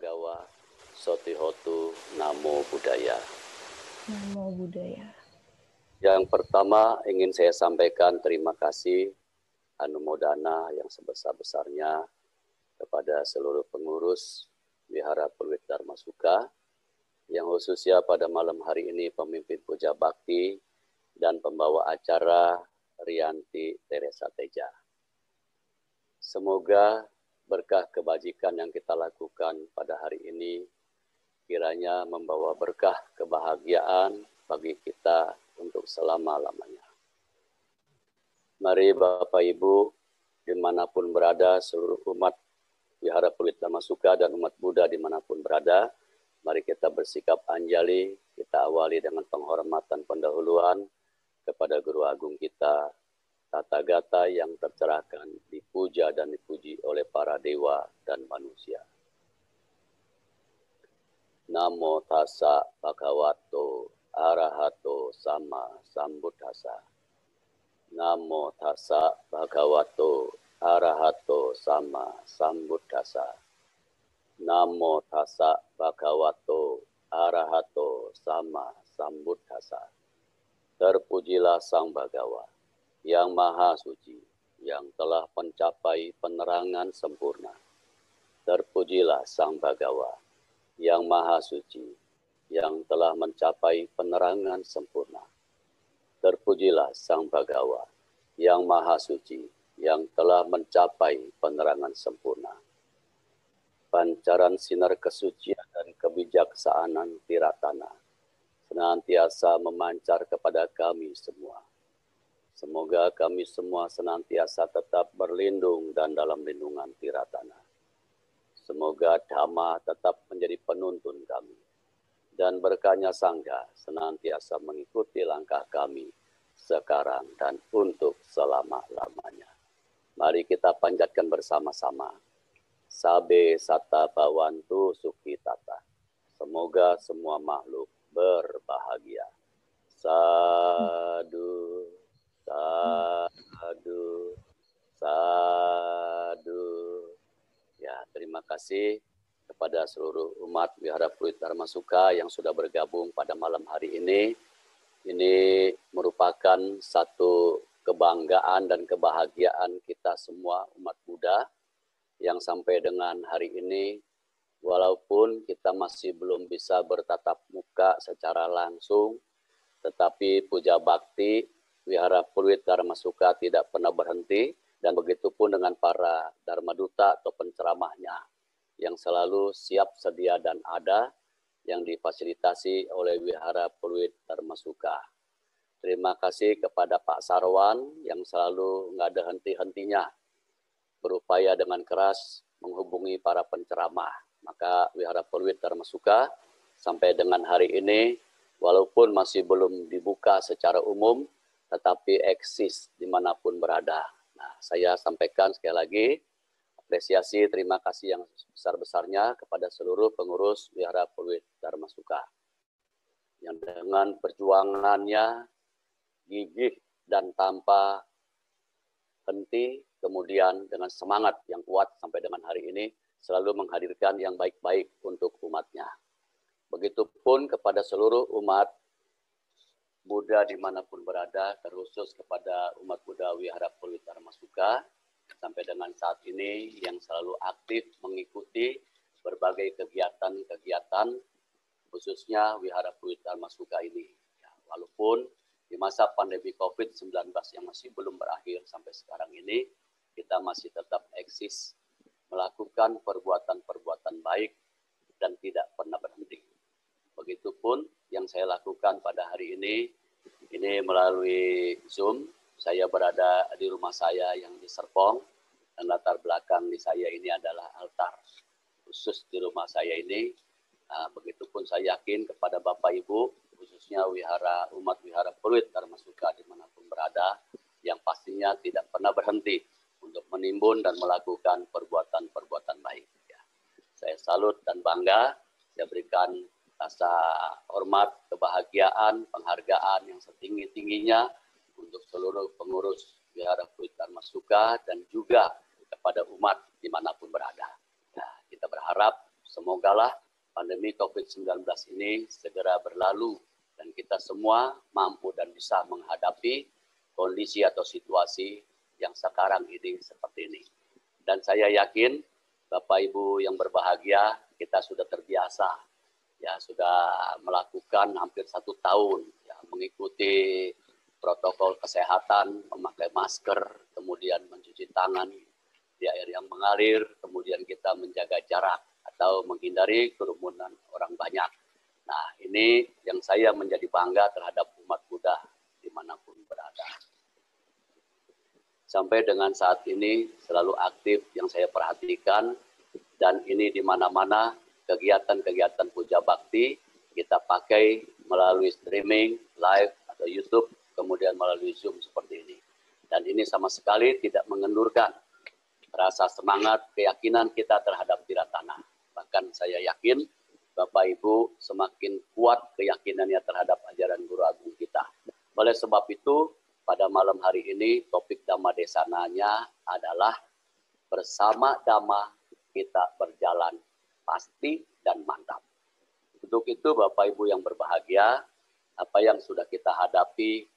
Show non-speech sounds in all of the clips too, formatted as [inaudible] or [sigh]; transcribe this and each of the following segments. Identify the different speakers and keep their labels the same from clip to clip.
Speaker 1: Bagawa, Sotihotu, Namo Buddhaya.
Speaker 2: Namo Buddhaya.
Speaker 1: Yang pertama ingin saya sampaikan terima kasih anumodana yang sebesar-besarnya kepada seluruh pengurus Wihara Perwit Dharma Suka yang khususnya pada malam hari ini pemimpin puja bakti dan pembawa acara Rianti Teresa Teja. Semoga berkah kebajikan yang kita lakukan pada hari ini kiranya membawa berkah kebahagiaan bagi kita untuk selama-lamanya. Mari Bapak Ibu di mana pun berada seluruh umat Wihara Pulit Dhamma Suka dan umat Buddha di mana pun berada, Mari kita bersikap anjali, kita awali dengan penghormatan pendahuluan kepada Guru Agung kita, tata gata yang tercerahkan, dipuja dan dipuji oleh para dewa dan manusia. Namo tassa bhagavato arahato sama sambuddhasa. Namo tassa bhagavato arahato sama sambuddhasa. Namo tassa bhagavato arahato sama sambuddhasa. Terpujilah Sang Bagawa yang maha suci, yang telah mencapai penerangan sempurna. Terpujilah Sang Bagawa yang maha suci, yang telah mencapai penerangan sempurna. Terpujilah Sang Bagawa yang maha suci, yang telah mencapai penerangan sempurna pancaran sinar kesucian dan kebijaksanaan tiratana senantiasa memancar kepada kami semua. Semoga kami semua senantiasa tetap berlindung dan dalam lindungan tiratana. Semoga Dhamma tetap menjadi penuntun kami. Dan berkahnya Sangga senantiasa mengikuti langkah kami sekarang dan untuk selama-lamanya. Mari kita panjatkan bersama-sama Sabe sata bawantu suki tata. Semoga semua makhluk berbahagia. Sadu, sadu, sadu. Ya, terima kasih kepada seluruh umat Wihara Pluit Dharma Suka yang sudah bergabung pada malam hari ini. Ini merupakan satu kebanggaan dan kebahagiaan kita semua umat Buddha yang sampai dengan hari ini walaupun kita masih belum bisa bertatap muka secara langsung tetapi puja bakti Wihara Purwit Dharma Suka tidak pernah berhenti dan begitu pun dengan para Dharma Duta atau penceramahnya yang selalu siap sedia dan ada yang difasilitasi oleh Wihara Purwit Dharma Suka. Terima kasih kepada Pak Sarwan yang selalu nggak ada henti-hentinya berupaya dengan keras menghubungi para penceramah. Maka Wihara Perwit Dharma Suka sampai dengan hari ini, walaupun masih belum dibuka secara umum, tetapi eksis di mana pun berada. Nah, saya sampaikan sekali lagi, apresiasi, terima kasih yang besar-besarnya kepada seluruh pengurus Wihara Perwit Dharma Suka. Yang dengan perjuangannya gigih dan tanpa henti kemudian dengan semangat yang kuat sampai dengan hari ini selalu menghadirkan yang baik-baik untuk umatnya. Begitupun kepada seluruh umat Buddha di mana pun berada, terkhusus kepada umat Buddha Wihara Dharma Suka, sampai dengan saat ini yang selalu aktif mengikuti berbagai kegiatan-kegiatan, khususnya Wihara Dharma Suka ini. Ya, walaupun di masa pandemi COVID-19 yang masih belum berakhir sampai sekarang ini, kita masih tetap eksis melakukan perbuatan-perbuatan baik dan tidak pernah berhenti. Begitupun yang saya lakukan pada hari ini, ini melalui Zoom, saya berada di rumah saya yang di Serpong, dan latar belakang di saya ini adalah altar khusus di rumah saya ini. Nah, begitupun saya yakin kepada Bapak Ibu, khususnya wihara umat wihara Peluit Dharmasuka di mana pun berada, yang pastinya tidak pernah berhenti untuk menimbun dan melakukan perbuatan-perbuatan baik. Ya. Saya salut dan bangga, saya berikan rasa hormat, kebahagiaan, penghargaan yang setinggi-tingginya untuk seluruh pengurus Wihara Dharma Suka dan juga kepada umat di mana pun berada. Nah, kita berharap semogalah pandemi COVID-19 ini segera berlalu dan kita semua mampu dan bisa menghadapi kondisi atau situasi yang sekarang ini seperti ini. Dan saya yakin Bapak Ibu yang berbahagia, kita sudah terbiasa, ya sudah melakukan hampir satu tahun, ya, mengikuti protokol kesehatan, memakai masker, kemudian mencuci tangan di air yang mengalir, kemudian kita menjaga jarak atau menghindari kerumunan orang banyak. Nah, ini yang saya menjadi bangga terhadap umat Buddha di mana pun berada. Sampai dengan saat ini selalu aktif yang saya perhatikan dan ini di mana-mana kegiatan-kegiatan puja bakti kita pakai melalui streaming, live atau YouTube kemudian melalui Zoom seperti ini. Dan ini sama sekali tidak mengendurkan rasa semangat, keyakinan kita terhadap tanah. Bahkan saya yakin Bapak Ibu semakin kuat keyakinannya terhadap ajaran Guru Agung kita. Oleh sebab itu, pada malam hari ini topik Dhamma Desananya adalah bersama Dhamma kita berjalan pasti dan mantap. Untuk itu Bapak Ibu yang berbahagia, apa yang sudah kita hadapi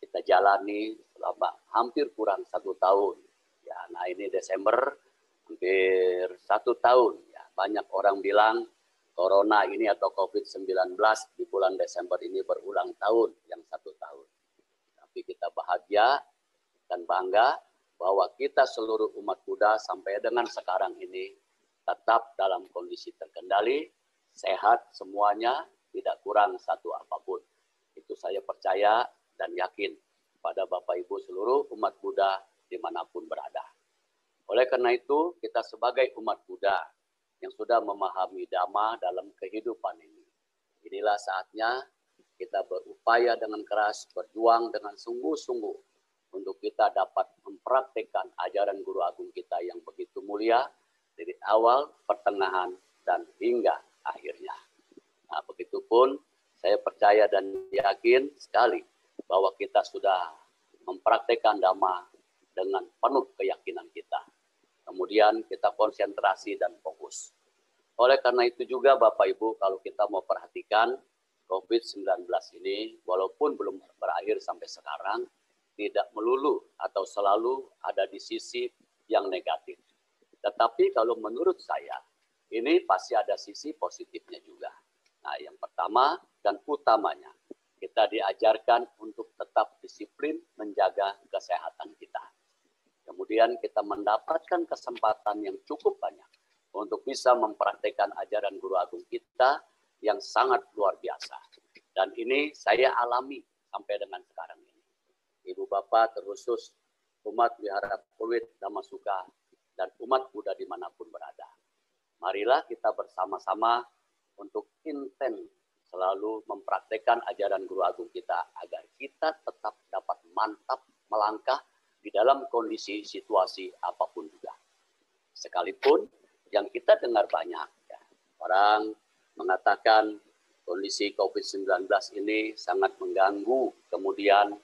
Speaker 1: kita jalani selama hampir kurang satu tahun. Ya, nah ini Desember hampir satu tahun. Ya, banyak orang bilang corona ini atau COVID-19 di bulan Desember ini berulang tahun yang satu tahun. Tapi kita bahagia dan bangga bahwa kita seluruh umat Buddha sampai dengan sekarang ini tetap dalam kondisi terkendali, sehat semuanya, tidak kurang satu apa pun. Itu saya percaya dan yakin pada Bapak Ibu seluruh umat Buddha di mana pun berada. Oleh karena itu, kita sebagai umat Buddha yang sudah memahami Dhamma dalam kehidupan ini, inilah saatnya kita berupaya dengan keras, berjuang dengan sungguh-sungguh untuk kita dapat mempraktekkan ajaran Guru Agung kita yang begitu mulia dari awal, pertengahan, dan hingga akhirnya. Nah, begitupun saya percaya dan yakin sekali bahwa kita sudah mempraktekkan dhamma dengan penuh keyakinan kita. Kemudian kita konsentrasi dan fokus. Oleh karena itu juga Bapak Ibu kalau kita mau perhatikan COVID-19 ini walaupun belum berakhir sampai sekarang tidak melulu atau selalu ada di sisi yang negatif. Tetapi kalau menurut saya ini pasti ada sisi positifnya juga. Nah, yang pertama dan utamanya kita diajarkan untuk tetap disiplin menjaga kesehatan kita. Kemudian kita mendapatkan kesempatan yang cukup banyak untuk bisa mempraktekkan ajaran Guru Agung kita yang sangat luar biasa. Dan ini saya alami sampai dengan sekarang ini. Ibu Bapak terusus umat wihara Pluit Damasuka dan umat Buddha di mana pun berada. Marilah kita bersama-sama untuk intens selalu mempraktekkan ajaran Guru Agung kita agar kita tetap dapat mantap melangkah di dalam kondisi situasi apa pun juga. Sekalipun yang kita dengar banyak, ya, orang mengatakan kondisi COVID-19 ini sangat mengganggu, kemudian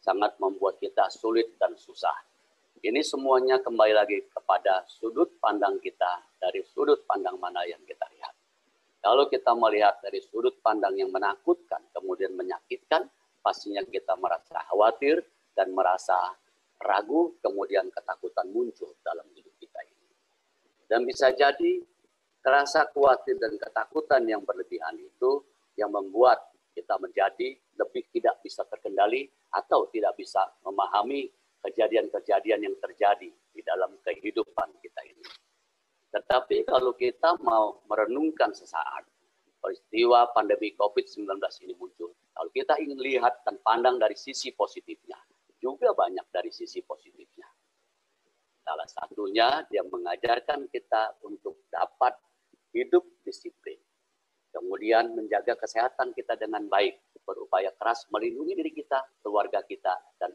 Speaker 1: sangat membuat kita sulit dan susah. Ini semuanya kembali lagi kepada sudut pandang kita dari sudut pandang mana yang kita lihat. Kalau kita melihat dari sudut pandang yang menakutkan, kemudian menyakitkan, pastinya kita merasa khawatir dan merasa ragu, kemudian ketakutan muncul dalam hidup kita ini. Dan bisa jadi rasa khawatir dan ketakutan yang berlebihan itu yang membuat kita menjadi lebih tidak bisa terkendali atau tidak bisa memahami kejadian-kejadian yang terjadi di dalam kehidupan kita ini. Tetapi kalau kita mau merenungkan sesaat peristiwa pandemi COVID-19 ini muncul, kalau kita ingin lihat dan pandang dari sisi positifnya, juga banyak dari sisi positifnya. Salah satunya dia mengajarkan kita untuk dapat hidup disiplin. Kemudian menjaga kesehatan kita dengan baik, berupaya keras melindungi diri kita, keluarga kita, dan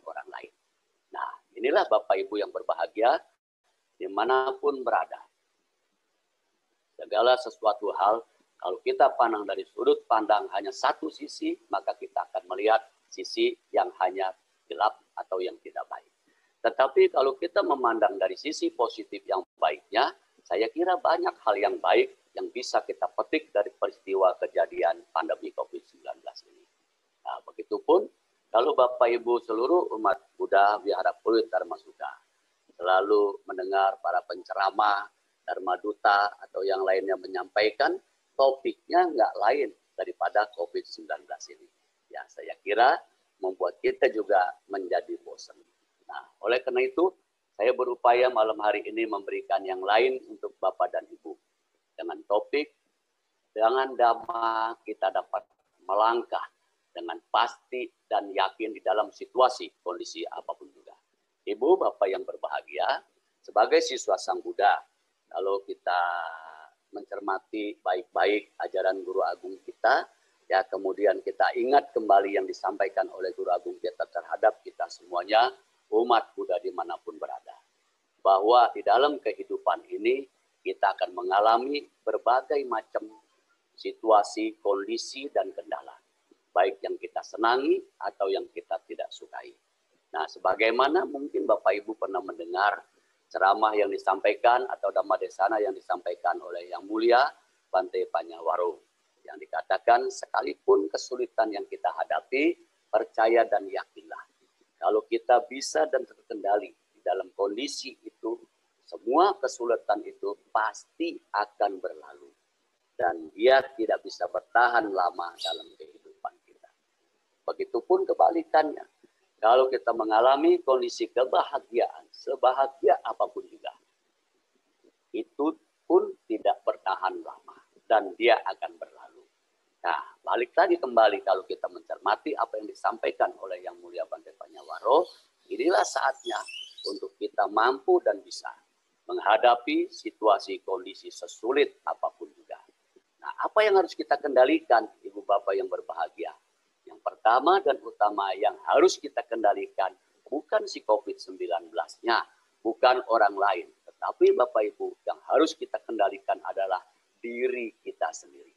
Speaker 1: inilah Bapak Ibu yang berbahagia di mana pun berada segala sesuatu hal kalau kita pandang dari sudut pandang hanya satu sisi, maka kita akan melihat sisi yang hanya gelap atau yang tidak baik. Tetapi kalau kita memandang dari sisi positif yang baiknya, saya kira banyak hal yang baik yang bisa kita petik dari peristiwa kejadian pandemi COVID-19 ini. Nah, begitupun kalau Bapak Ibu seluruh umat Buddha Wihara Pluit Dharma Suka selalu mendengar para penceramah, Dharma Duta atau yang lainnya menyampaikan, topiknya nggak lain daripada COVID-19 ini. Ya, saya kira membuat kita juga menjadi bosan. Nah, oleh karena itu, saya berupaya malam hari ini memberikan yang lain untuk Bapak dan Ibu. Dengan topik, dengan dhamma kita dapat melangkah dengan pasti dan yakin di dalam situasi kondisi apa pun juga. Ibu, Bapak yang berbahagia, sebagai siswa Sang Buddha, kalau kita mencermati baik-baik ajaran Guru Agung kita, ya kemudian kita ingat kembali yang disampaikan oleh Guru Agung kita terhadap kita semuanya, umat Buddha di mana pun berada. Bahwa di dalam kehidupan ini kita akan mengalami berbagai macam situasi, kondisi, dan kendala. Baik yang kita senangi atau yang kita tidak sukai. Nah, sebagaimana mungkin Bapak Ibu pernah mendengar ceramah yang disampaikan atau dhamma desana yang disampaikan oleh Yang Mulia Bante Panyawaro. Yang dikatakan sekalipun kesulitan yang kita hadapi, percaya dan yakinlah kalau kita bisa dan terkendali di dalam kondisi itu, semua kesulitan itu pasti akan berlalu. Dan dia tidak bisa bertahan lama dalam kehidupan. Begitupun kebalikannya. Kalau kita mengalami kondisi kebahagiaan, sebahagia apa pun juga, itu pun tidak bertahan lama. Dan dia akan berlalu. Nah, balik lagi kembali kalau kita mencermati apa yang disampaikan oleh Yang Mulia Bante Panyawaro, inilah saatnya untuk kita mampu dan bisa menghadapi situasi kondisi sesulit apa pun juga. Nah, apa yang harus kita kendalikan, Ibu Bapak yang berbahagia? Pertama dan utama yang harus kita kendalikan bukan si COVID-19-nya, bukan orang lain, tetapi Bapak Ibu yang harus kita kendalikan adalah diri kita sendiri.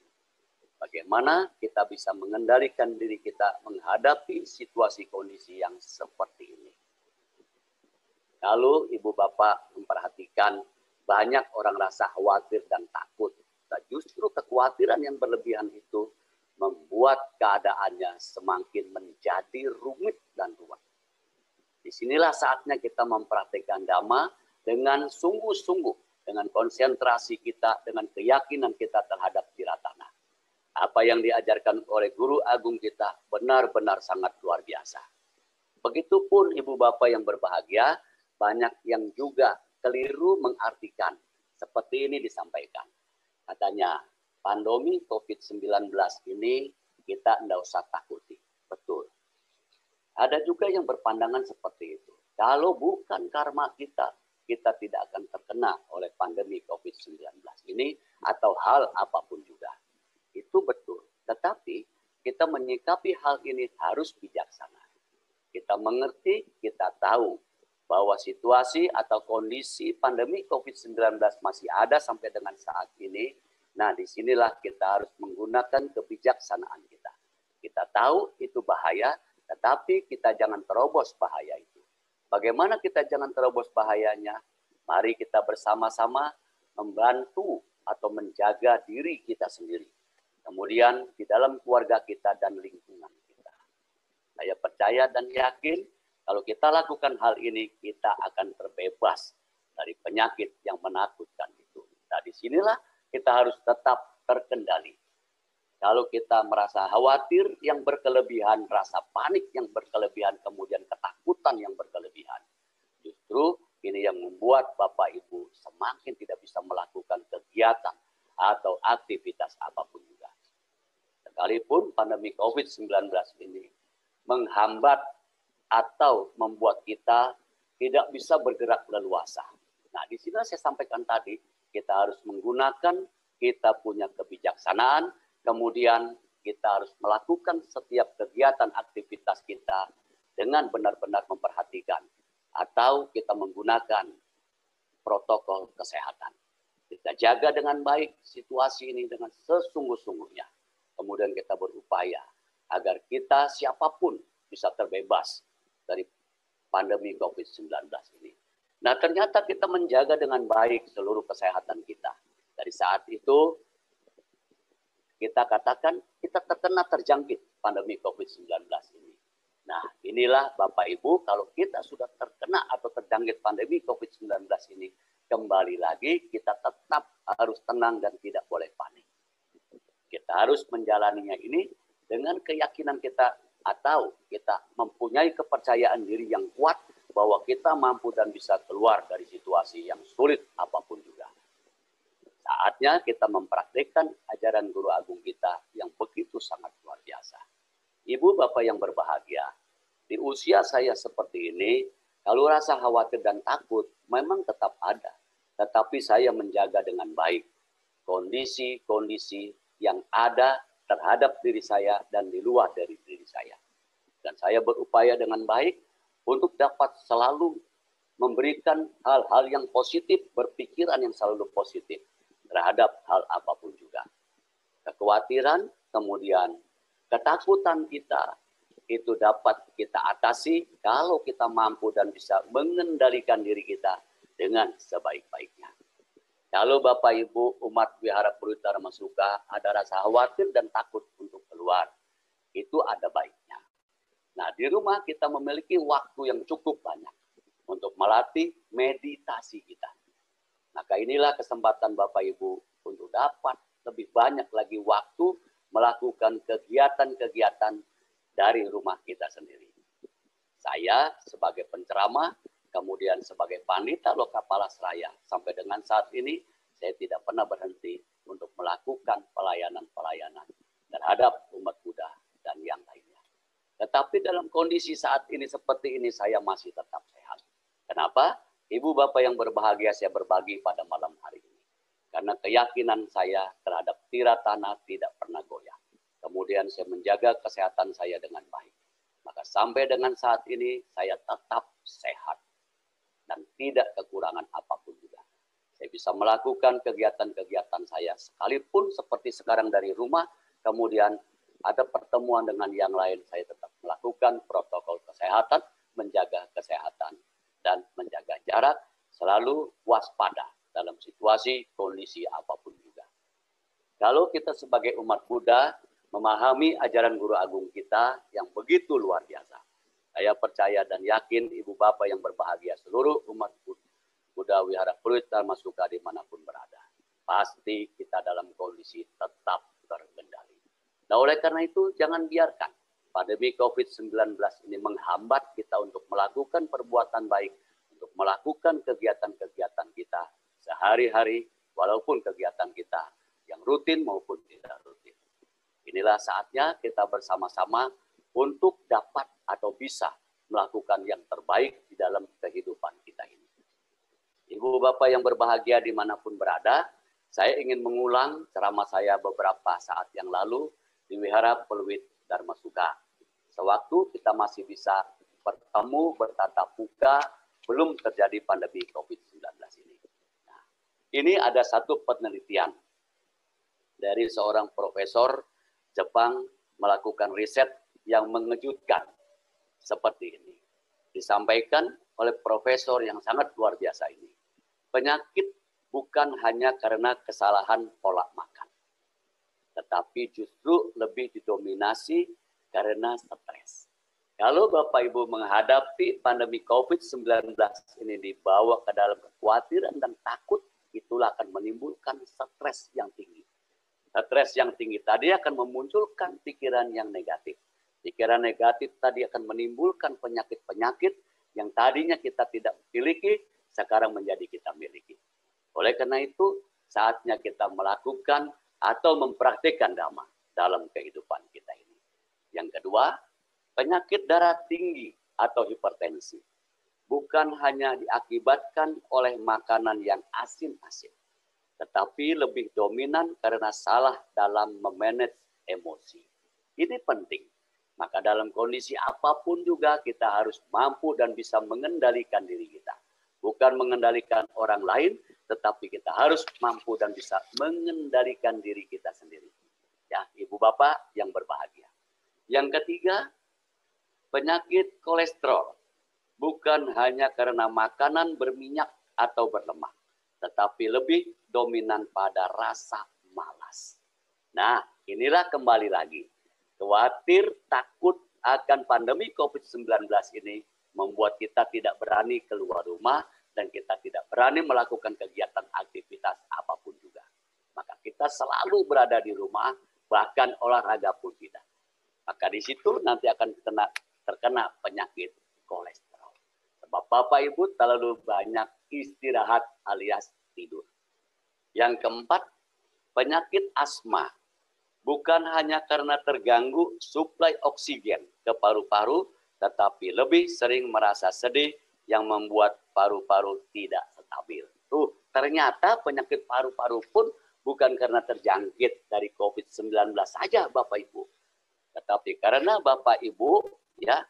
Speaker 1: Bagaimana kita bisa mengendalikan diri kita menghadapi situasi kondisi yang seperti ini. Lalu ibu bapak memperhatikan banyak orang rasa khawatir dan takut. Nah, justru kekhawatiran yang berlebihan itu membuat keadaannya semakin menjadi rumit dan ruwet. Di sinilah saatnya kita memperhatikan dhamma dengan sungguh-sungguh, dengan konsentrasi kita, dengan keyakinan kita terhadap tiratana apa yang diajarkan oleh guru agung kita benar-benar sangat luar biasa. Begitupun ibu bapak yang berbahagia, banyak yang juga keliru mengartikan seperti ini disampaikan. Katanya, pandemi COVID-19 ini kita tidak usah takuti. Betul. Ada juga yang berpandangan seperti itu. Kalau bukan karma kita, kita tidak akan terkena oleh pandemi COVID-19 ini atau hal apa pun juga. Itu betul. Tetapi kita menyikapi hal ini harus bijaksana. Kita mengerti, kita tahu bahwa situasi atau kondisi pandemi COVID-19 masih ada sampai dengan saat ini. Nah, di sinilah kita harus menggunakan kebijaksanaan kita. Kita tahu itu bahaya, tetapi kita jangan terobos bahaya itu. Bagaimana kita jangan terobos bahayanya? Mari kita bersama-sama membantu atau menjaga diri kita sendiri kemudian di dalam keluarga kita dan lingkungan kita. Saya percaya dan yakin kalau kita lakukan hal ini, kita akan terbebas dari penyakit yang menakutkan itu. Nah, di sinilah kita harus tetap terkendali. Kalau kita merasa khawatir yang berkelebihan, rasa panik yang berkelebihan, kemudian ketakutan yang berkelebihan. Justru ini yang membuat Bapak Ibu semakin tidak bisa melakukan kegiatan atau aktivitas apa pun sekalipun pandemi COVID-19 ini menghambat atau membuat kita tidak bisa bergerak leluasa. Nah, di sini saya sampaikan tadi, kita harus menggunakan kita punya kebijaksanaan, kemudian kita harus melakukan setiap kegiatan aktivitas kita dengan benar-benar memperhatikan atau kita menggunakan protokol kesehatan. Kita jaga dengan baik situasi ini dengan sesungguh-sungguhnya kemudian kita berupaya agar kita siapa pun bisa terbebas dari pandemi COVID-19 ini. Nah, ternyata kita menjaga dengan baik seluruh kesehatan kita. Dari saat itu, kita katakan kita terkena terjangkit pandemi COVID-19 ini. Nah, inilah Bapak Ibu, kalau kita sudah terkena atau terjangkit pandemi COVID-19 ini, kembali lagi kita tetap harus tenang dan tidak boleh panik. Kita harus menjalaninya ini dengan keyakinan kita atau kita mempunyai kepercayaan diri yang kuat bahwa kita mampu dan bisa keluar dari situasi yang sulit apa pun juga. Saatnya kita mempraktikkan ajaran guru agung kita yang begitu sangat luar biasa. Ibu Bapak yang berbahagia, di usia saya seperti ini, kalau rasa khawatir dan takut memang tetap ada. Tetapi saya menjaga dengan baik kondisi-kondisi yang ada terhadap diri saya dan di luar dari diri saya. Dan saya berupaya dengan baik untuk dapat selalu memberikan hal-hal yang positif, berpikiran yang selalu positif terhadap hal apa pun juga. Kekhawatiran, kemudian ketakutan kita itu dapat kita atasi kalau kita mampu dan bisa mengendalikan diri kita dengan sebaik-baiknya. Kalau Bapak Ibu umat Wihara Purita Masuka ada rasa khawatir dan takut untuk keluar, itu ada baiknya. Nah, di rumah kita memiliki waktu yang cukup banyak untuk melatih meditasi kita. Maka inilah kesempatan Bapak Ibu untuk dapat lebih banyak lagi waktu melakukan kegiatan-kegiatan dari rumah kita sendiri. Saya sebagai penceramah, kemudian sebagai panita Lokapala Seraya, sampai dengan saat ini saya tidak pernah berhenti untuk melakukan pelayanan-pelayanan terhadap umat Buddha dan yang lainnya. Tetapi dalam kondisi saat ini seperti ini saya masih tetap sehat. Kenapa? Ibu Bapak yang berbahagia saya berbagi pada malam hari ini. Karena keyakinan saya terhadap tiratana tidak pernah goyah. Kemudian saya menjaga kesehatan saya dengan baik. Maka sampai dengan saat ini saya tetap sehat. Dan tidak kekurangan apa pun juga. Saya bisa melakukan kegiatan-kegiatan saya sekalipun seperti sekarang dari rumah, kemudian ada pertemuan dengan yang lain, saya tetap melakukan protokol kesehatan, menjaga kesehatan dan menjaga jarak, selalu waspada dalam situasi kondisi apa pun juga. Kalau kita sebagai umat Buddha memahami ajaran guru agung kita yang begitu luar biasa. Saya percaya dan yakin ibu bapak yang berbahagia seluruh umat Buddha Wihara Pluit dan Masuka di mana pun berada. Pasti kita dalam kondisi tetap terkendali. Nah oleh karena itu jangan biarkan pandemi COVID-19 ini menghambat kita untuk melakukan perbuatan baik, untuk melakukan kegiatan-kegiatan kita sehari-hari, walaupun kegiatan kita yang rutin maupun tidak rutin. Inilah saatnya kita bersama-sama untuk dapat atau bisa melakukan yang terbaik di dalam kehidupan kita ini. Ibu Bapak yang berbahagia di mana pun berada, saya ingin mengulang ceramah saya beberapa saat yang lalu di Wihara Peluit Dharma Suka sewaktu kita masih bisa bertemu, bertatap muka, belum terjadi pandemi COVID-19 ini. Nah, ini ada satu penelitian dari seorang profesor Jepang melakukan riset yang mengejutkan seperti ini. Disampaikan oleh profesor yang sangat luar biasa ini. Penyakit bukan hanya karena kesalahan pola makan, tetapi justru lebih didominasi karena stres. Kalau Bapak Ibu menghadapi pandemi COVID-19 ini dibawa ke dalam kekhawatiran dan takut, itulah akan menimbulkan stres yang tinggi. Stres yang tinggi tadi akan memunculkan pikiran yang negatif. Pikiran negatif tadi akan menimbulkan penyakit-penyakit yang tadinya kita tidak miliki, sekarang menjadi kita miliki. Oleh karena itu, saatnya kita melakukan atau mempraktikkan dhamma dalam kehidupan kita ini. Yang kedua, penyakit darah tinggi atau hipertensi bukan hanya diakibatkan oleh makanan yang asin-asin, tetapi lebih dominan karena salah dalam memanage emosi. Ini penting. Maka dalam kondisi apa pun juga kita harus mampu dan bisa mengendalikan diri kita. Bukan mengendalikan orang lain, tetapi kita harus mampu dan bisa mengendalikan diri kita sendiri. Ya, Ibu Bapak yang berbahagia. Yang ketiga, penyakit kolesterol bukan hanya karena makanan berminyak atau berlemak, tetapi lebih dominan pada rasa malas. Nah, inilah kembali lagi. Khawatir, takut akan pandemi COVID-19 ini membuat kita tidak berani keluar rumah dan kita tidak berani melakukan kegiatan aktivitas apa pun juga. Maka kita selalu berada di rumah, bahkan olahraga pun tidak. Maka di situ nanti akan terkena, terkena penyakit kolesterol. Sebab Bapak Ibu terlalu banyak istirahat alias tidur. Yang keempat, penyakit asma. Bukan hanya karena terganggu suplai oksigen ke paru-paru, tetapi lebih sering merasa sedih yang membuat paru-paru tidak stabil. Tuh, ternyata penyakit paru-paru pun bukan karena terjangkit dari COVID-19 saja Bapak Ibu. Tetapi karena Bapak Ibu ya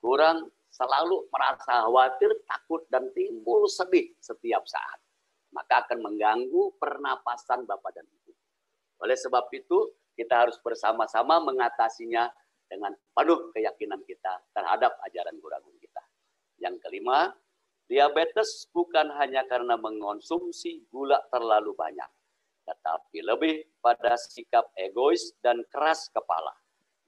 Speaker 1: kurang selalu merasa khawatir, takut, dan timbul sedih setiap saat. Maka akan mengganggu pernapasan Bapak dan Ibu. Oleh sebab itu, kita harus bersama-sama mengatasinya dengan penuh keyakinan kita terhadap ajaran guru kita. Yang kelima, diabetes bukan hanya karena mengonsumsi gula terlalu banyak, tetapi lebih pada sikap egois dan keras kepala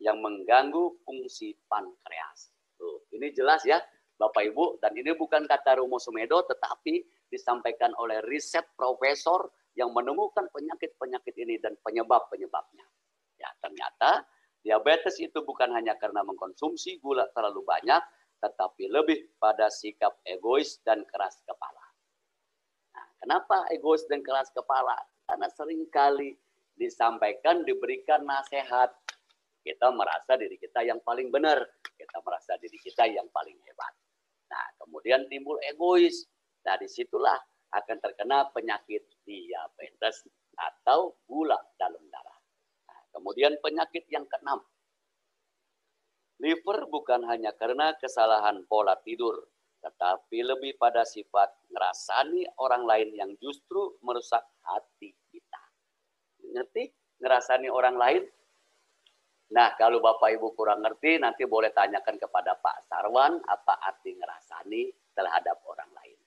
Speaker 1: yang mengganggu fungsi pankreas. Tuh, ini jelas ya Bapak Ibu dan ini bukan kata Romo Sumedo tetapi disampaikan oleh riset profesor yang menemukan penyakit-penyakit ini dan penyebab-penyebabnya. Ya, ternyata diabetes itu bukan hanya karena mengkonsumsi gula terlalu banyak tetapi lebih pada sikap egois dan keras kepala. Nah, kenapa egois dan keras kepala? Karena sering kali disampaikan, diberikan nasihat, kita merasa diri kita yang paling benar. Kita merasa diri kita yang paling hebat. Nah, kemudian timbul egois. Nah, di situlah akan terkena penyakit diabetes atau gula dalam darah. Nah, kemudian penyakit yang keenam. Liver bukan hanya karena kesalahan pola tidur, tetapi lebih pada sifat ngerasani orang lain yang justru merusak hati kita. Ngerti? Ngerasani orang lain Nah, kalau Bapak Ibu kurang ngerti, nanti boleh tanyakan kepada Pak Sarwan apa arti ngerasani terhadap orang lain.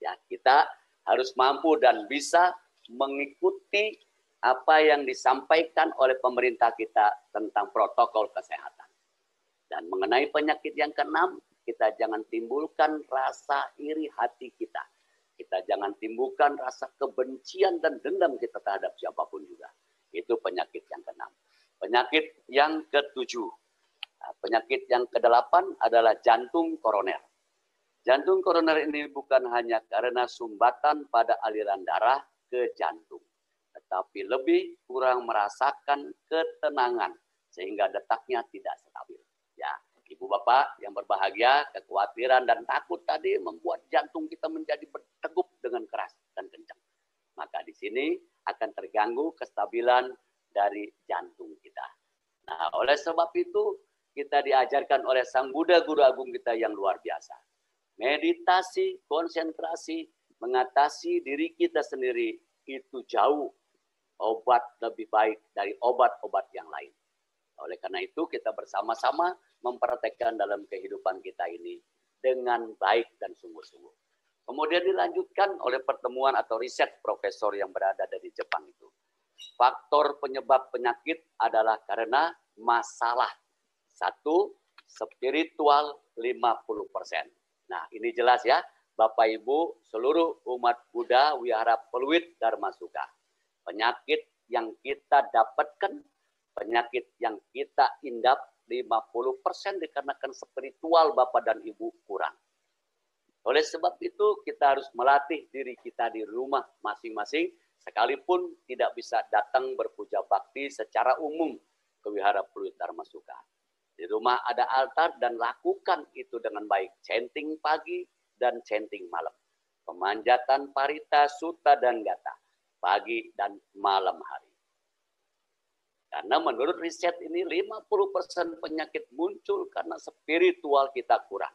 Speaker 1: Ya, kita harus mampu dan bisa mengikuti apa yang disampaikan oleh pemerintah kita tentang protokol kesehatan. Dan mengenai penyakit yang keenam, kita jangan timbulkan rasa iri hati kita. Kita jangan timbulkan rasa kebencian dan dendam kita terhadap siapa pun juga. Itu penyakit yang keenam. Penyakit yang ketujuh. Nah, penyakit yang kedelapan adalah jantung koroner. Jantung koroner ini bukan hanya karena sumbatan pada aliran darah ke jantung, tetapi lebih kurang merasakan ketenangan sehingga detaknya tidak stabil. Ya, Ibu Bapak yang berbahagia, kekhawatiran dan takut tadi membuat jantung kita menjadi bertegup dengan keras dan kencang. Maka di sini akan terganggu kestabilan dari jantung kita. Nah, oleh sebab itu kita diajarkan oleh Sang Buddha Guru Agung kita yang luar biasa. Meditasi, konsentrasi, mengatasi diri kita sendiri itu jauh obat lebih baik dari obat-obat yang lain. Oleh karena itu kita bersama-sama mempraktekkan dalam kehidupan kita ini dengan baik dan sungguh-sungguh. Kemudian dilanjutkan oleh pertemuan atau riset profesor yang berada dari Jepang itu faktor penyebab penyakit adalah karena masalah. Satu, spiritual 50%. Nah, ini jelas ya. Bapak Ibu, seluruh umat Buddha, wihara peluit Dharma Suka. Penyakit yang kita dapatkan, penyakit yang kita indap, 50% dikarenakan spiritual Bapak dan Ibu kurang. Oleh sebab itu, kita harus melatih diri kita di rumah masing-masing sekalipun tidak bisa datang berpuja bakti secara umum ke Wihara Pluit Dharma Suka. Di rumah ada altar dan lakukan itu dengan baik. Chanting pagi dan chanting malam. Pemanjatan parita, suta, dan gata. Pagi dan malam hari. Karena menurut riset ini 50% penyakit muncul karena spiritual kita kurang.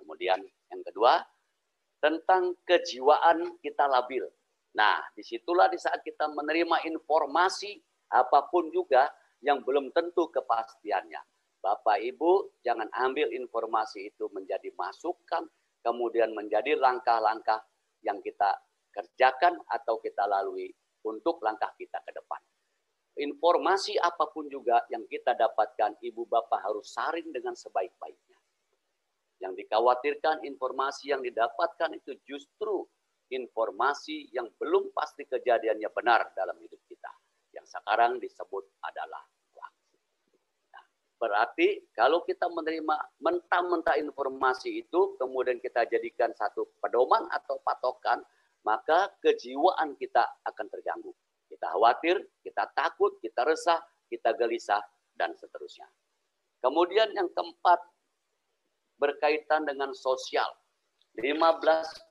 Speaker 1: Kemudian yang kedua, tentang kejiwaan kita labil. Nah, di situlah di saat kita menerima informasi apa pun juga yang belum tentu kepastiannya. Bapak Ibu jangan ambil informasi itu menjadi masukan, kemudian menjadi langkah-langkah yang kita kerjakan atau kita lalui untuk langkah kita ke depan. Informasi apa pun juga yang kita dapatkan, Ibu Bapak harus saring dengan sebaik-baiknya. Yang dikhawatirkan informasi yang didapatkan itu justru informasi yang belum pasti kejadiannya benar dalam hidup kita. Yang sekarang disebut adalah Berarti kalau kita menerima mentah-mentah informasi itu, kemudian kita jadikan satu pedoman atau patokan, maka kejiwaan kita akan terganggu. Kita khawatir, kita takut, kita resah, kita gelisah, dan seterusnya. Kemudian yang keempat, berkaitan dengan sosial. 15 persen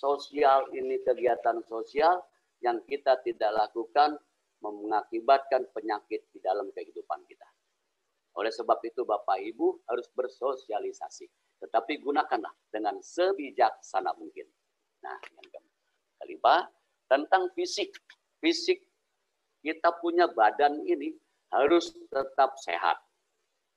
Speaker 1: sosial ini kegiatan sosial yang kita tidak lakukan mengakibatkan penyakit di dalam kehidupan kita. Oleh sebab itu Bapak Ibu harus bersosialisasi. Tetapi gunakanlah dengan sebijaksana mungkin. Nah, yang kelima, tentang fisik. Fisik kita punya badan ini harus tetap sehat.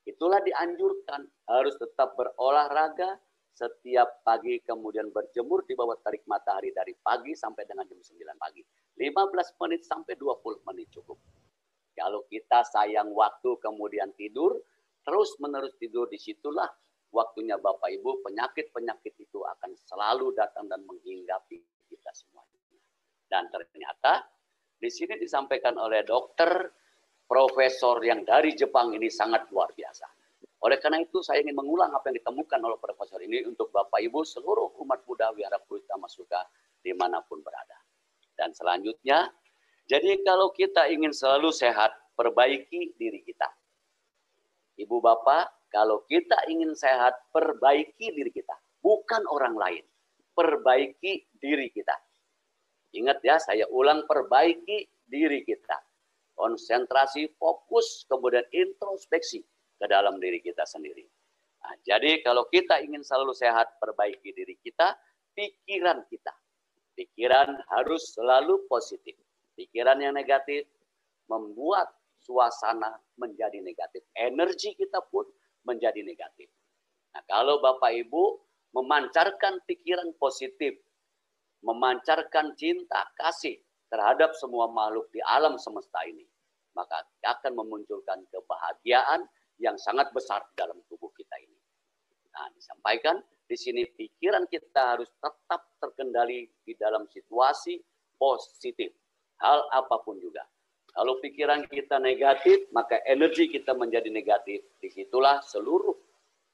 Speaker 1: Itulah dianjurkan, harus tetap berolahraga setiap pagi, kemudian berjemur di bawah tarik matahari dari pagi sampai dengan jam 9 pagi. 15 menit sampai 20 menit cukup. Kalau kita sayang waktu kemudian tidur, terus menerus tidur di situlah waktunya Bapak Ibu penyakit-penyakit itu akan selalu datang dan menghinggapi kita semuanya. Dan ternyata di sini disampaikan oleh dokter profesor yang dari Jepang ini sangat luar biasa. Oleh karena itu saya ingin mengulang apa yang ditemukan oleh profesor ini untuk Bapak Ibu seluruh umat Buddha Wihara Purita Masuka di mana pun berada. Dan selanjutnya jadi kalau kita ingin selalu sehat, perbaiki diri kita. Ibu bapak, kalau kita ingin sehat, perbaiki diri kita. Bukan orang lain. Perbaiki diri kita. Ingat ya, saya ulang perbaiki diri kita. Konsentrasi, fokus, kemudian introspeksi ke dalam diri kita sendiri. Nah, jadi kalau kita ingin selalu sehat, perbaiki diri kita, pikiran kita. Pikiran harus selalu positif Pikiran yang negatif membuat suasana menjadi negatif. Energi kita pun menjadi negatif. Nah, kalau Bapak Ibu memancarkan pikiran positif, memancarkan cinta kasih terhadap semua makhluk di alam semesta ini, maka akan memunculkan kebahagiaan yang sangat besar dalam tubuh kita ini. Nah, disampaikan di sini pikiran kita harus tetap terkendali di dalam situasi positif hal apa pun juga. Kalau pikiran kita negatif, maka energi kita menjadi negatif. Di situlah seluruh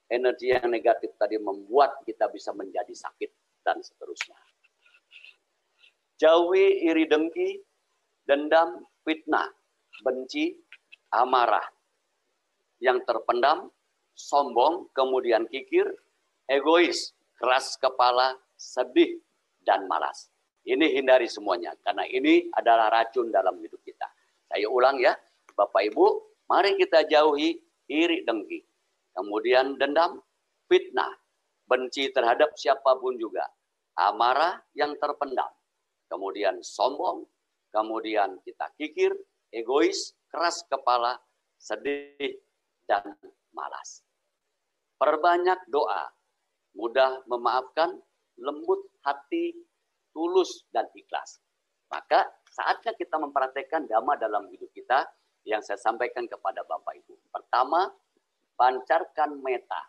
Speaker 1: energi yang negatif tadi membuat kita bisa menjadi sakit dan seterusnya. Jauhi iri dengki, dendam, fitnah, benci, amarah. Yang terpendam, sombong, kemudian kikir, egois, keras kepala, sedih, dan malas. Ini hindari semuanya karena ini adalah racun dalam hidup kita. Saya ulang ya, Bapak Ibu, mari kita jauhi iri dengki. Kemudian dendam, fitnah, benci terhadap siapa pun juga. Amarah yang terpendam. Kemudian sombong, kemudian kita kikir, egois, keras kepala, sedih, dan malas. Perbanyak doa, mudah memaafkan, lembut hati, tulus dan ikhlas. Maka saatnya kita mempraktekkan dhamma dalam hidup kita yang saya sampaikan kepada Bapak Ibu. Pertama, pancarkan meta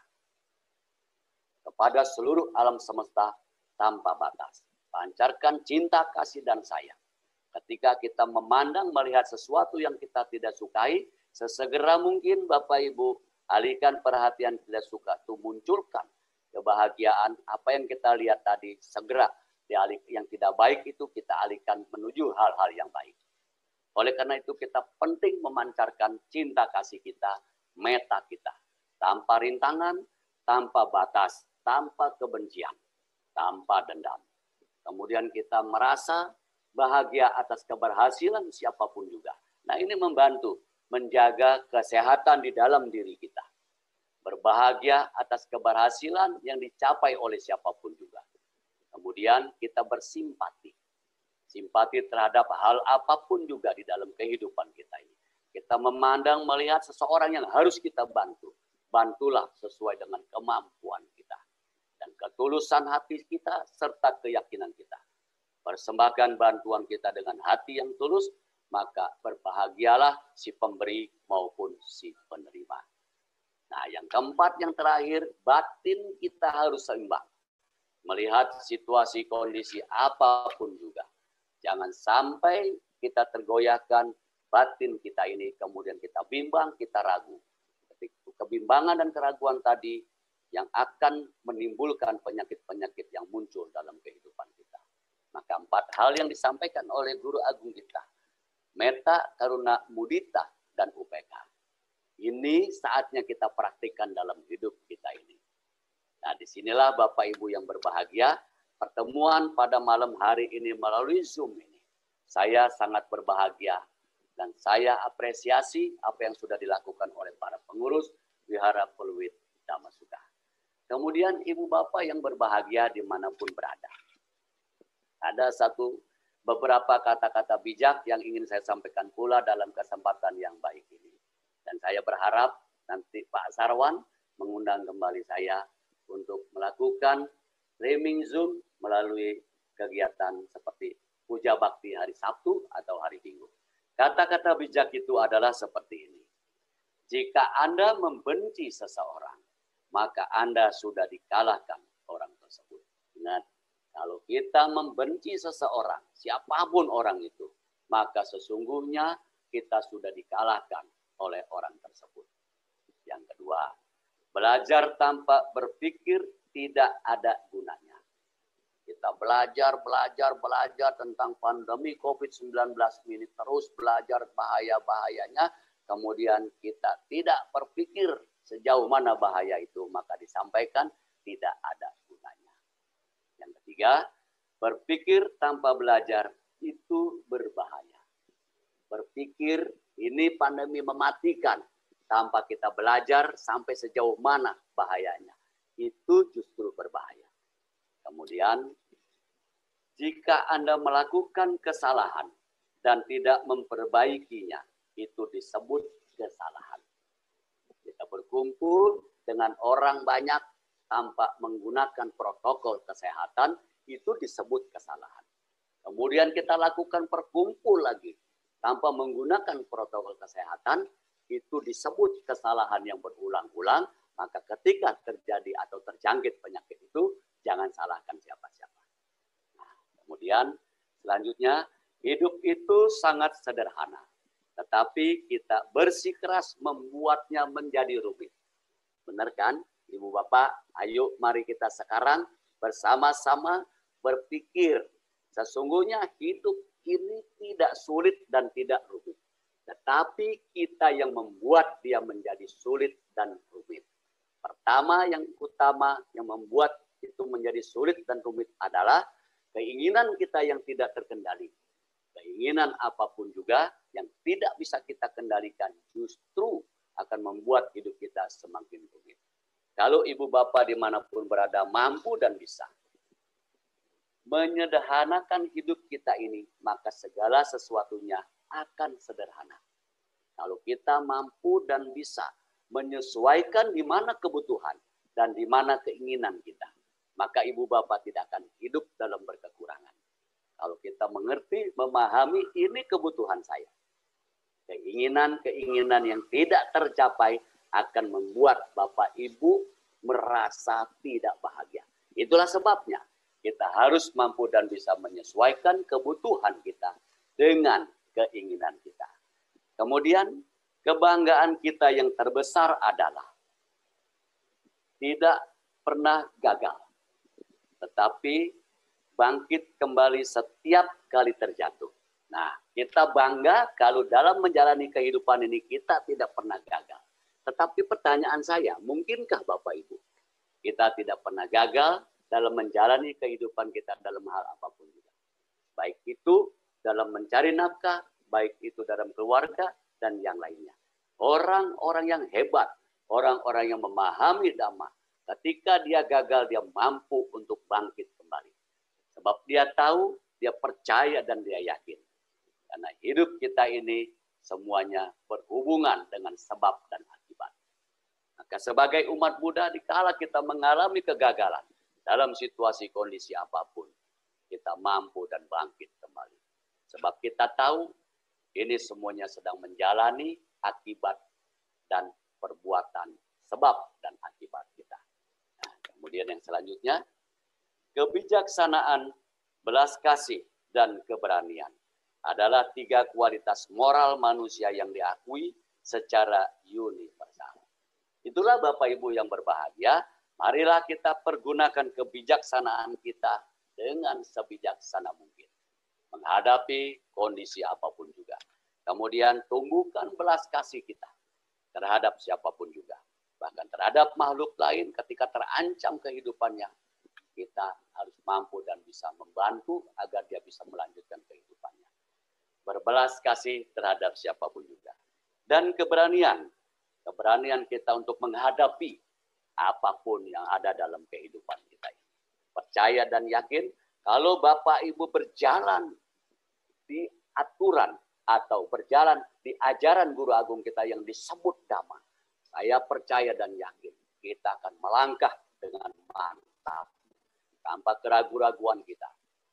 Speaker 1: kepada seluruh alam semesta tanpa batas. Pancarkan cinta, kasih, dan sayang. Ketika kita memandang melihat sesuatu yang kita tidak sukai, sesegera mungkin Bapak Ibu alihkan perhatian tidak suka itu munculkan kebahagiaan apa yang kita lihat tadi segera dialih, yang tidak baik itu kita alihkan menuju hal-hal yang baik. Oleh karena itu kita penting memancarkan cinta kasih kita, meta kita. Tanpa rintangan, tanpa batas, tanpa kebencian, tanpa dendam. Kemudian kita merasa bahagia atas keberhasilan siapa pun juga. Nah ini membantu menjaga kesehatan di dalam diri kita. Berbahagia atas keberhasilan yang dicapai oleh siapa pun juga. Kemudian kita bersimpati. Simpati terhadap hal apa pun juga di dalam kehidupan kita ini. Kita memandang melihat seseorang yang harus kita bantu. Bantulah sesuai dengan kemampuan kita. Dan ketulusan hati kita serta keyakinan kita. Persembahkan bantuan kita dengan hati yang tulus, maka berbahagialah si pemberi maupun si penerima. Nah, yang keempat, yang terakhir, batin kita harus seimbang. Melihat situasi kondisi apa pun juga. Jangan sampai kita tergoyahkan batin kita ini, kemudian kita bimbang, kita ragu. Kebimbangan dan keraguan tadi yang akan menimbulkan penyakit-penyakit yang muncul dalam kehidupan kita. Maka empat hal yang disampaikan oleh guru agung kita. Meta, karuna, mudita, dan UPK. Ini saatnya kita praktikkan dalam hidup kita ini. Nah, di sinilah Bapak Ibu yang berbahagia, pertemuan pada malam hari ini melalui Zoom ini. Saya sangat berbahagia dan saya apresiasi apa yang sudah dilakukan oleh para pengurus Wihara Peluit Damasuka. Kemudian ibu bapak yang berbahagia di mana pun berada. Ada satu beberapa kata-kata bijak yang ingin saya sampaikan pula dalam kesempatan yang baik ini. Dan saya berharap nanti Pak Sarwan mengundang kembali saya untuk melakukan streaming Zoom melalui kegiatan seperti puja bakti hari Sabtu atau hari Minggu. Kata-kata bijak itu adalah seperti ini. Jika Anda membenci seseorang, maka Anda sudah dikalahkan orang tersebut. Ingat, kalau kita membenci seseorang, siapa pun orang itu, maka sesungguhnya kita sudah dikalahkan oleh orang tersebut. Yang kedua, belajar tanpa berpikir tidak ada gunanya. Kita belajar, belajar, belajar tentang pandemi COVID-19 ini. Terus belajar bahaya-bahayanya. Kemudian kita tidak berpikir sejauh mana bahaya itu. Maka disampaikan tidak ada ketiga, berpikir tanpa belajar itu berbahaya. Berpikir ini pandemi mematikan tanpa kita belajar sampai sejauh mana bahayanya. Itu justru berbahaya. Kemudian, jika Anda melakukan kesalahan dan tidak memperbaikinya, itu disebut kesalahan. Kita berkumpul dengan orang banyak tanpa menggunakan protokol kesehatan, itu disebut kesalahan. Kemudian kita lakukan perkumpul lagi tanpa menggunakan protokol kesehatan, itu disebut kesalahan yang berulang-ulang, maka ketika terjadi atau terjangkit penyakit itu, Jangan salahkan siapa-siapa. Nah, kemudian selanjutnya, hidup itu sangat sederhana. Tetapi kita bersikeras membuatnya menjadi rumit. Benar kan? Ibu Bapak, ayo mari kita sekarang bersama-sama berpikir. Sesungguhnya hidup ini tidak sulit dan tidak rumit. Tetapi kita yang membuat dia menjadi sulit dan rumit. Pertama yang utama yang membuat itu menjadi sulit dan rumit adalah keinginan kita yang tidak terkendali. Keinginan apa pun juga yang tidak bisa kita kendalikan justru akan membuat hidup kita semakin rumit. Kalau ibu bapak di mana pun berada mampu dan bisa menyederhanakan hidup kita ini, maka segala sesuatunya akan sederhana. Kalau kita mampu dan bisa menyesuaikan di mana kebutuhan dan di mana keinginan kita, maka ibu bapak tidak akan hidup dalam berkekurangan. Kalau kita mengerti, memahami ini kebutuhan saya. Keinginan-keinginan yang tidak tercapai akan membuat bapak ibu merasa tidak bahagia. Itulah sebabnya kita harus mampu dan bisa menyesuaikan kebutuhan kita dengan keinginan kita. Kemudian kebanggaan kita yang terbesar adalah tidak pernah gagal tetapi bangkit kembali setiap kali terjatuh. Nah, kita bangga kalau dalam menjalani kehidupan ini kita tidak pernah gagal. Tetapi pertanyaan saya, mungkinkah Bapak Ibu kita tidak pernah gagal dalam menjalani kehidupan kita dalam hal apa pun juga. Baik itu dalam mencari nafkah, baik itu dalam keluarga, dan yang lainnya. Orang-orang yang hebat, orang-orang yang memahami dhamma, Ketika dia gagal, dia mampu untuk bangkit kembali. Sebab dia tahu, dia percaya dan dia yakin. Karena hidup kita ini semuanya berhubungan dengan sebab dan akibat. Maka sebagai umat Buddha, dikala kita mengalami kegagalan dalam situasi kondisi apa pun, kita mampu dan bangkit kembali. Sebab kita tahu ini semuanya sedang menjalani akibat dan perbuatan sebab dan akibat kita. Nah, kemudian yang selanjutnya, kebijaksanaan, belas kasih, dan keberanian adalah tiga kualitas moral manusia yang diakui secara universal. Itulah Bapak Ibu yang berbahagia, marilah kita pergunakan kebijaksanaan kita dengan sebijaksana mungkin. Menghadapi kondisi apa pun juga. Kemudian tumbuhkan belas kasih kita terhadap siapa pun juga. Bahkan terhadap makhluk lain ketika terancam kehidupannya. Kita harus mampu dan bisa membantu agar dia bisa melanjutkan kehidupannya berbelas kasih terhadap siapa pun juga. Dan keberanian, keberanian kita untuk menghadapi apa pun yang ada dalam kehidupan kita. Percaya dan yakin kalau Bapak Ibu berjalan di aturan atau berjalan di ajaran guru agung kita yang disebut dhamma. Saya percaya dan yakin kita akan melangkah dengan mantap. Tanpa keraguan-raguan kita,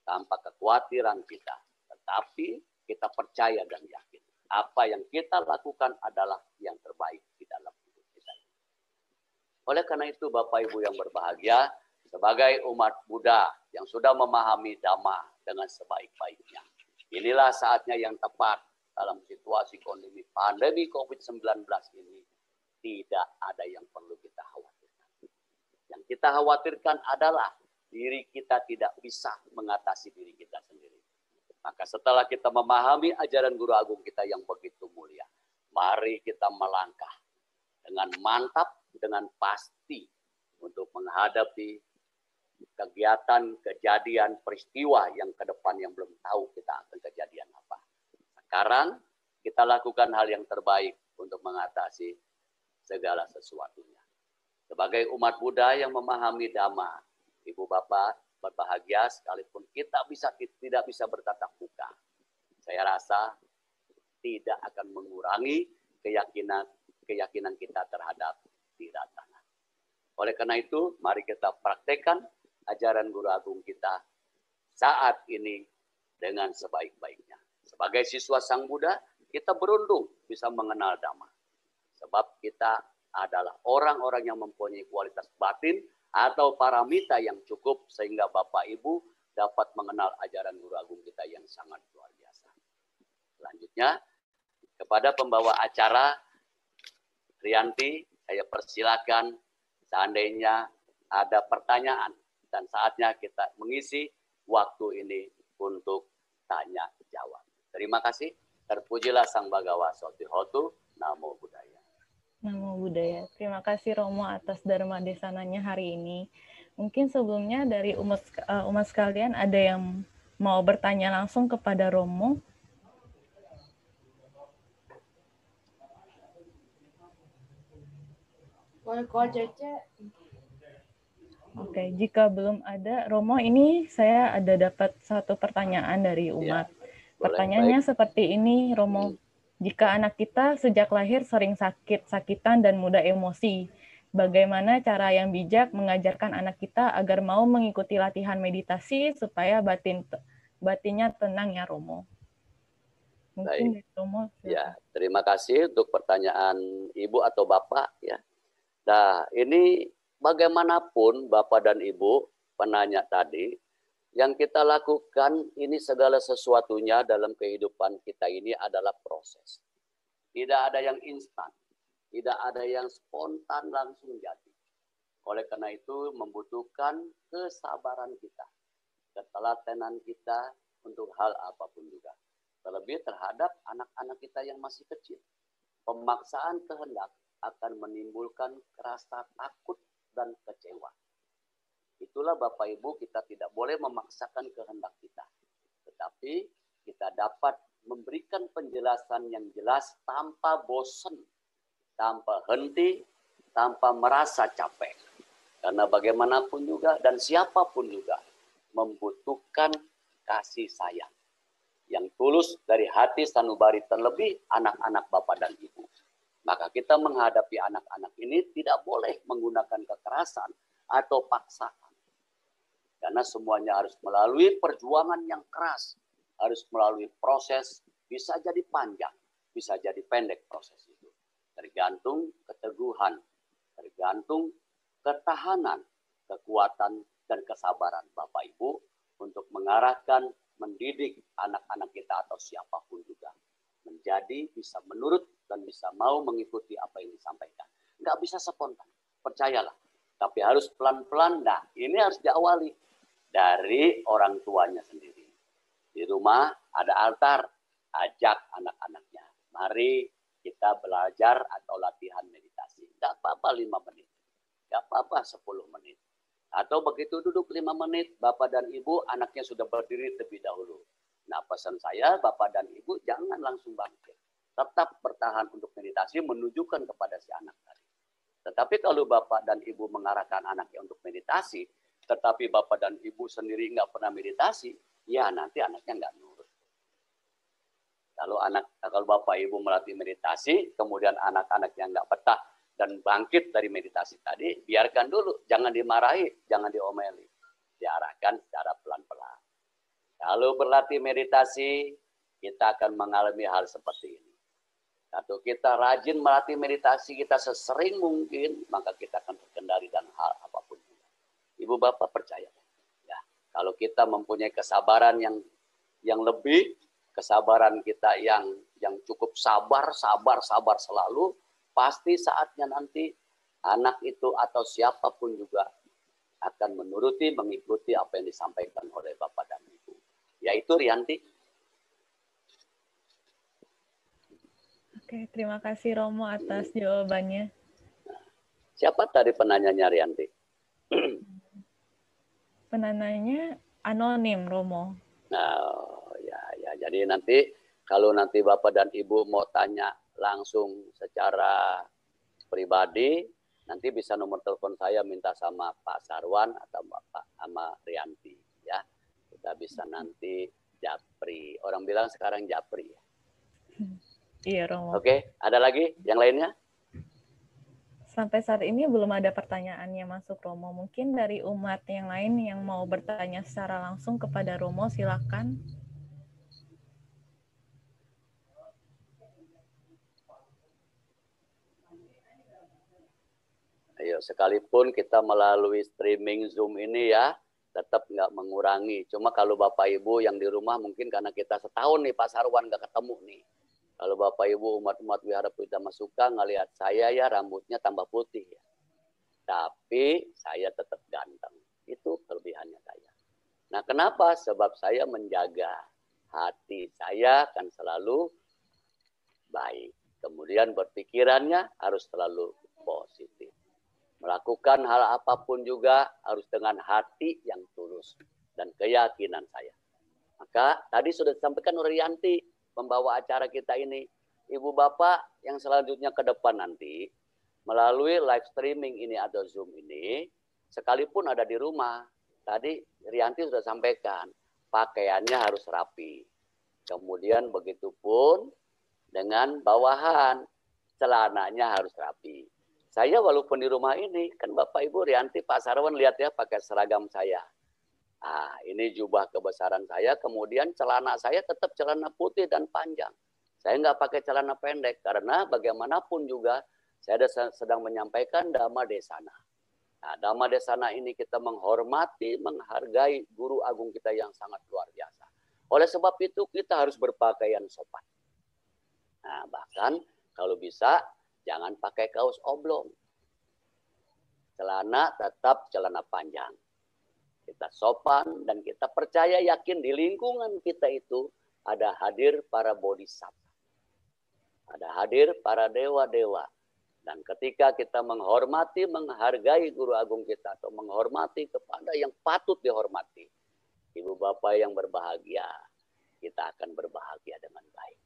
Speaker 1: tanpa kekhawatiran kita. Tetapi kita percaya dan yakin. Apa yang kita lakukan adalah yang terbaik dalam hidup kita. Oleh karena itu Bapak Ibu yang berbahagia, sebagai umat Buddha yang sudah memahami Dhamma dengan sebaik-baiknya. Inilah saatnya yang tepat dalam situasi kondisi pandemi COVID-19 ini tidak ada yang perlu kita khawatirkan. Yang kita khawatirkan adalah diri kita tidak bisa mengatasi diri kita sendiri. Maka setelah kita memahami ajaran Guru Agung kita yang begitu mulia, mari kita melangkah dengan mantap, dengan pasti untuk menghadapi kegiatan, kejadian, peristiwa yang ke depan yang belum tahu kita akan kejadian apa. Sekarang kita lakukan hal yang terbaik untuk mengatasi segala sesuatunya. Sebagai umat Buddha yang memahami Dhamma, Ibu Bapak, berbahagia sekalipun kita bisa tidak bisa bertatap muka. Saya rasa tidak akan mengurangi keyakinan keyakinan kita terhadap tanah. Oleh karena itu, mari kita praktekkan ajaran Guru Agung kita saat ini dengan sebaik-baiknya. Sebagai siswa Sang Buddha, kita beruntung bisa mengenal Dhamma. Sebab kita adalah orang-orang yang mempunyai kualitas batin atau paramita yang cukup sehingga Bapak Ibu dapat mengenal ajaran Guru Agung kita yang sangat luar biasa. Selanjutnya, kepada pembawa acara Rianti, saya persilakan seandainya ada pertanyaan dan saatnya kita mengisi waktu ini untuk tanya jawab. Terima kasih. Terpujilah Sang Bagawa Sotihotu. Namo Buddhaya.
Speaker 2: Namo Buddhaya. Terima kasih Romo atas Dharma Desananya hari ini. Mungkin sebelumnya dari umat, uh, umat sekalian ada yang mau bertanya langsung kepada Romo. Oke, jika belum ada, Romo ini saya ada dapat satu pertanyaan dari iya, umat. Ya, Pertanyaannya baik. seperti ini, Romo. Hmm jika anak kita sejak lahir sering sakit, sakitan, dan mudah emosi, bagaimana cara yang bijak mengajarkan anak kita agar mau mengikuti latihan meditasi supaya batin batinnya tenang ya Romo?
Speaker 1: Mungkin Baik. Romo. Ya, terima kasih untuk pertanyaan Ibu atau Bapak ya. Nah, ini bagaimanapun Bapak dan Ibu penanya tadi yang kita lakukan ini segala sesuatunya dalam kehidupan kita ini adalah proses. Tidak ada yang instan. Tidak ada yang spontan langsung jadi. Oleh karena itu membutuhkan kesabaran kita. Ketelatenan kita untuk hal apa pun juga. Terlebih terhadap anak-anak kita yang masih kecil. Pemaksaan kehendak akan menimbulkan rasa takut dan kecewa Itulah Bapak Ibu kita tidak boleh memaksakan kehendak kita. Tetapi kita dapat memberikan penjelasan yang jelas tanpa bosan, tanpa henti, tanpa merasa capek. Karena bagaimanapun juga dan siapa pun juga membutuhkan kasih sayang. yang tulus dari hati sanubari terlebih anak-anak Bapak dan Ibu. Maka kita menghadapi anak-anak ini tidak boleh menggunakan kekerasan atau paksaan. Karena semuanya harus melalui perjuangan yang keras, harus melalui proses, bisa jadi panjang, bisa jadi pendek proses itu. Tergantung keteguhan, tergantung ketahanan, kekuatan, dan kesabaran Bapak Ibu untuk mengarahkan, mendidik anak-anak kita atau siapa pun juga menjadi bisa menurut dan bisa mau mengikuti apa yang disampaikan. Nggak bisa spontan, percayalah. Tapi harus pelan-pelan. Nah, ini harus diawali dari orang tuanya sendiri. Di rumah ada altar, ajak anak-anaknya. Mari kita belajar atau latihan meditasi. Nggak apa-apa lima menit. Nggak apa-apa sepuluh menit. Atau begitu duduk lima menit, Bapak dan Ibu anaknya sudah berdiri terlebih dahulu. Nah pesan saya Bapak dan Ibu jangan langsung bangkit. Tetap bertahan untuk meditasi menunjukkan kepada si anak tadi. Tetapi kalau Bapak dan Ibu mengarahkan anaknya untuk meditasi, tetapi Bapak dan Ibu sendiri nggak pernah meditasi, ya nanti anaknya nggak nurut. Kalau anak, kalau Bapak Ibu melatih meditasi, kemudian anak-anaknya nggak betah dan bangkit dari meditasi tadi, biarkan dulu, jangan dimarahi, jangan diomeli, diarahkan secara pelan-pelan. Kalau berlatih meditasi, kita akan mengalami hal seperti ini. Atau kita rajin melatih meditasi kita sesering mungkin, maka kita akan terkendali dan hal apa pun. Ibu bapak percaya. Ya, kalau kita mempunyai kesabaran yang yang lebih, kesabaran kita yang yang cukup sabar, sabar, sabar selalu, pasti saatnya nanti anak itu atau siapa pun juga akan menuruti, mengikuti apa yang disampaikan oleh Bapak dan Ibu yaitu Rianti.
Speaker 2: Oke, terima kasih Romo atas jawabannya.
Speaker 1: Siapa tadi penanyanya Rianti? [clears throat]
Speaker 2: Penanyanya anonim Romo.
Speaker 1: Nah, ya ya jadi nanti kalau nanti Bapak dan Ibu mau tanya langsung secara pribadi, nanti bisa nomor telepon saya minta sama Pak Sarwan atau Bapak sama Rianti ya kita bisa nanti japri. Orang bilang sekarang japri.
Speaker 2: Iya, Romo.
Speaker 1: Oke, ada lagi yang lainnya?
Speaker 2: Sampai saat ini belum ada pertanyaannya masuk Romo. Mungkin dari umat yang lain yang mau bertanya secara langsung kepada Romo, silakan.
Speaker 1: Ayo, sekalipun kita melalui streaming Zoom ini ya, tetap nggak mengurangi. Cuma kalau Bapak Ibu yang di rumah mungkin karena kita setahun nih Pak Sarwan nggak ketemu nih. Kalau Bapak Ibu umat-umat wihara Purita Masuka ngelihat saya ya rambutnya tambah putih ya. Tapi saya tetap ganteng. Itu kelebihannya saya. Nah kenapa? Sebab saya menjaga hati saya kan selalu baik. Kemudian berpikirannya harus selalu positif. Melakukan hal apa pun juga harus dengan hati yang tulus dan keyakinan saya. Maka tadi sudah disampaikan oleh Yanti, membawa acara kita ini. Ibu Bapak yang selanjutnya ke depan nanti, melalui live streaming ini atau Zoom ini, sekalipun ada di rumah, tadi Rianti sudah sampaikan, pakaiannya harus rapi. Kemudian begitu pun dengan bawahan, celananya harus rapi. Saya walaupun di rumah ini, kan Bapak Ibu Rianti, Pak Sarwan lihat ya pakai seragam saya. Ah, ini jubah kebesaran saya, kemudian celana saya tetap celana putih dan panjang. Saya nggak pakai celana pendek karena bagaimanapun juga saya sedang menyampaikan dhamma desana. Nah, dhamma desana ini kita menghormati, menghargai guru agung kita yang sangat luar biasa. Oleh sebab itu kita harus berpakaian sopan. Nah, bahkan kalau bisa Jangan pakai kaos oblong. Celana tetap celana panjang. Kita sopan dan kita percaya yakin di lingkungan kita itu ada hadir para bodhisattva. Ada hadir para dewa-dewa. Dan ketika kita menghormati, menghargai guru agung kita atau menghormati kepada yang patut dihormati. Ibu bapak yang berbahagia, kita akan berbahagia dengan baik.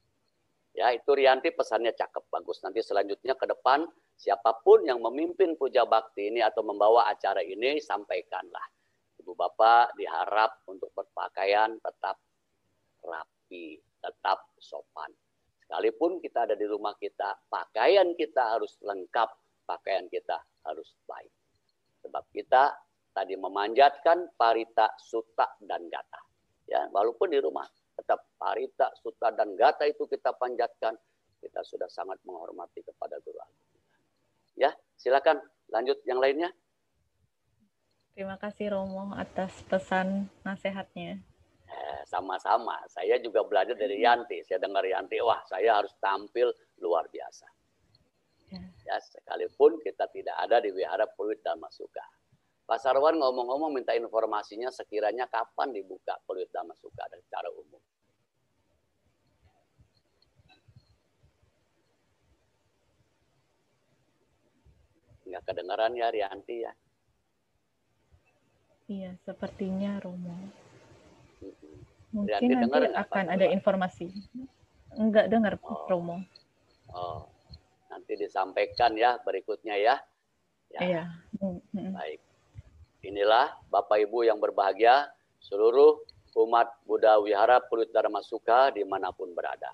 Speaker 1: Ya, itu Rianti pesannya cakep bagus. Nanti selanjutnya ke depan siapa pun yang memimpin puja bakti ini atau membawa acara ini sampaikanlah. Ibu Bapak diharap untuk berpakaian tetap rapi tetap sopan. Sekalipun kita ada di rumah kita, pakaian kita harus lengkap, pakaian kita harus baik. Sebab kita tadi memanjatkan parita, suta, dan gata. Ya, walaupun di rumah, tetap parita, suta, dan gata itu kita panjatkan, kita sudah sangat menghormati kepada agung. Ya, silakan lanjut yang lainnya.
Speaker 2: Terima kasih Romo atas pesan nasihatnya.
Speaker 1: Eh, sama-sama. Saya juga belajar dari Yanti. Saya dengar Yanti, wah saya harus tampil luar biasa. Ya, ya sekalipun kita tidak ada di wihara Peluit dan Masuka. Pak Sarwan ngomong-ngomong minta informasinya sekiranya kapan dibuka Peluit dan Masuka secara umum. Nggak kedengaran ya Rianti ya?
Speaker 2: Iya, sepertinya Romo. Mungkin nanti dengar akan ada informasi. Enggak dengar oh. Romo.
Speaker 1: Oh, nanti disampaikan ya berikutnya ya.
Speaker 2: ya. Iya.
Speaker 1: Baik. Inilah Bapak Ibu yang berbahagia, seluruh umat Buddha Wihara Pulut Dharma Suka di mana pun berada.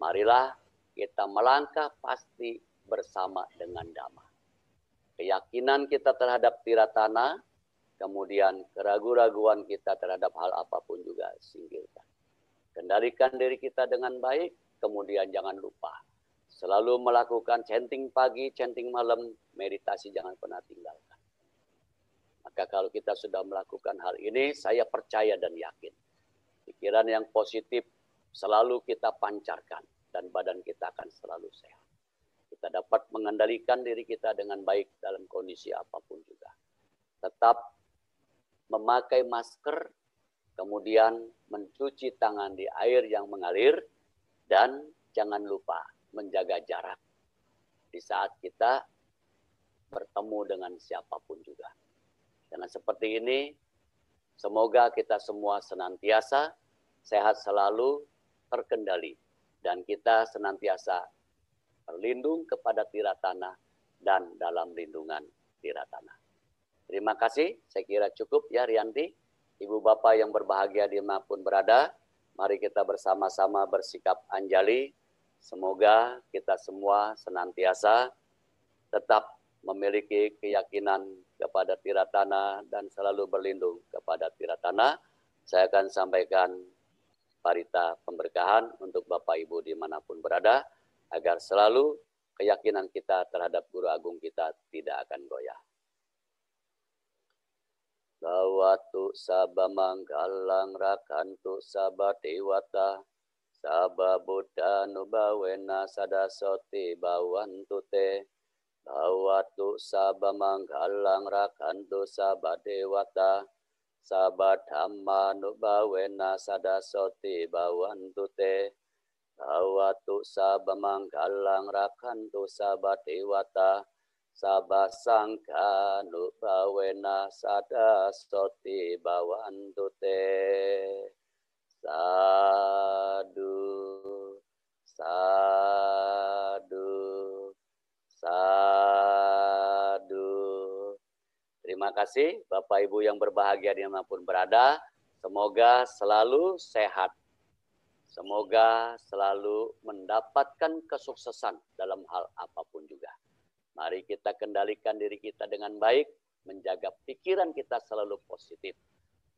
Speaker 1: Marilah kita melangkah pasti bersama dengan damai. Keyakinan kita terhadap tiratana Kemudian keraguan-raguan kita terhadap hal apa pun juga singkirkan. Kendalikan diri kita dengan baik, kemudian jangan lupa. Selalu melakukan chanting pagi, chanting malam, meditasi jangan pernah tinggalkan. Maka kalau kita sudah melakukan hal ini, saya percaya dan yakin. Pikiran yang positif selalu kita pancarkan dan badan kita akan selalu sehat. Kita dapat mengendalikan diri kita dengan baik dalam kondisi apa pun juga. Tetap memakai masker, kemudian mencuci tangan di air yang mengalir, dan jangan lupa menjaga jarak di saat kita bertemu dengan siapa pun juga. Dengan seperti ini, semoga kita semua senantiasa sehat selalu, terkendali, dan kita senantiasa berlindung kepada tiratana dan dalam lindungan tiratana. Terima kasih, saya kira cukup ya Rianti. Ibu Bapak yang berbahagia di mana pun berada, mari kita bersama-sama bersikap anjali. Semoga kita semua senantiasa tetap memiliki keyakinan kepada Tiratana dan selalu berlindung kepada Tiratana. Saya akan sampaikan parita pemberkahan untuk Bapak Ibu di mana pun berada, agar selalu keyakinan kita terhadap Guru Agung kita tidak akan goyah. Bawatu sabamanggalang rakantu sabadewata Saba Buddha nubawena sadasoti bawantu te Bawatu sabamanggalang rakantu sabadewata Sabadhamma nubawena sadasoti bawantu te Bawatu sabamanggalang rakantu sabadewata sabasangka nupawena sada soti bawantu te sadu sadu sadu. Terima kasih Bapak Ibu yang berbahagia di mana pun berada. Semoga selalu sehat. Semoga selalu mendapatkan kesuksesan dalam hal apa pun juga. Mari kita kendalikan diri kita dengan baik, menjaga pikiran kita selalu positif.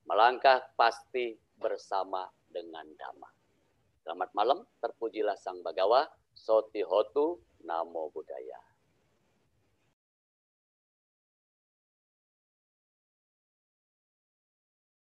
Speaker 1: Melangkah pasti bersama dengan dhamma. Selamat malam, terpujilah Sang Bagawa, Soti Hotu, Namo Buddhaya.